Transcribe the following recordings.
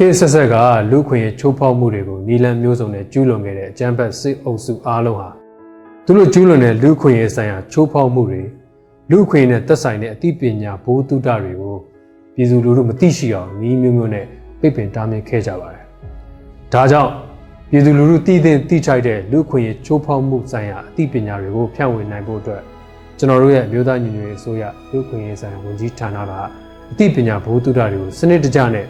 ခေတ်ဆက်ဆက်ကလူခွင့်ရဲ့ချိုးဖောက်မှုတွေကိုနီလန်မျိုးစုံနဲ့ကျူးလွန်ခဲ့တဲ့အကြမ်းဖက်စစ်အုပ်စုအားလုံးဟာသူတို့ကျူးလွန်တဲ့လူခွင့်ရဲ့ဆိုင်ရာချိုးဖောက်မှုတွေလူခွင့်နဲ့သက်ဆိုင်တဲ့အသိပညာဘိုးတုဒ္ဒတွေကိုပြည်သူလူထုမသိရှိအောင်ဤမျိုးမျိုးနဲ့ပိတ်ပင်တားမြစ်ခဲ့ကြပါတယ်။ဒါကြောင့်ပြည်သူလူထုတည်တဲ့တိချိုက်တဲ့လူခွင့်ရဲ့ချိုးဖောက်မှုဆိုင်ရာအသိပညာတွေကိုဖြန့်ဝေနိုင်ဖို့အတွက်ကျွန်တော်တို့ရဲ့အမျိုးသားညီညွတ်ရေးအစိုးရလူခွင့်ရေးဆိုင်ရာဝန်ကြီးဌာနကအသိပညာဘိုးတုဒ္ဒတွေကိုစနစ်တကျနဲ့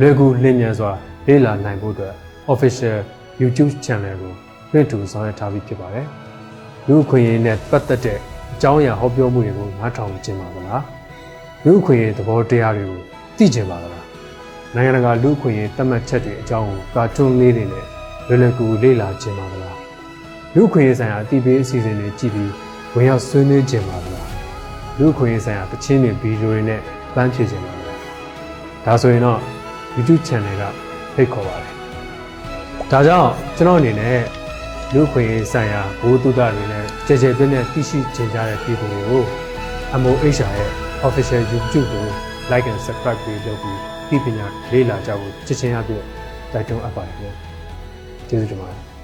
လွယ်ကူလျင်မြန်စွာလေ့လာနိုင်ဖို့အတွက် official YouTube channel ကိုလွှင့်ထူဆောင်ရွက်ထားပြီးဖြစ်ပါတယ်။လူ့အခွင့်အရေးနဲ့ပတ်သက်တဲ့အကြောင်းအရာဟောပြောမှုတွေကိုနားထောင်ကြင်ပါသလား။လူ့အခွင့်အရေးသဘောတရားတွေကိုသိကျင်ပါသလား။နိုင်ငံတကာလူ့အခွင့်အရေးသတ်မှတ်ချက်တွေအကြောင်းကိုကာတွန်းလေးတွေနဲ့လွယ်လွယ်ကူကူလေ့လာကြင်ပါသလား။လူ့အခွင့်အရေးဆိုင်ရာအသိပေးအစီအစဉ်တွေကြည့်ပြီးဝင်ရောက်ဆွေးနွေးကြင်ပါသလား။လူ့အခွင့်အရေးဆိုင်ရာတခြင်းတွေဗီဒီယိုတွေနဲ့ပန်းဖြေကြင်ပါသလား။ဒါဆိုရင်တော့ YouTube channel ကဖိတ်ခေါ်ပါတယ်။ဒါကြောင့်ကျွန်တော်အနေနဲ့လူ့ခွင့်ရေးဆိုင်ရာဘိုးတုဒ္ဒတွေနဲ့ကြည်ကြဲပြည့်နဲ့သိရှိကျင်ကြတဲ့ပြည်သူတွေကို MOHR ရဲ့ official YouTube ကို like and subscribe ပြီးလုပ်ပြီးပြည်ပညာလေ့လာကြဖို့ချစ်ချင်းအပ်ပြီးတိုက်တွန်းအပ်ပါတယ်။ကျေးဇူးတင်ပါတယ်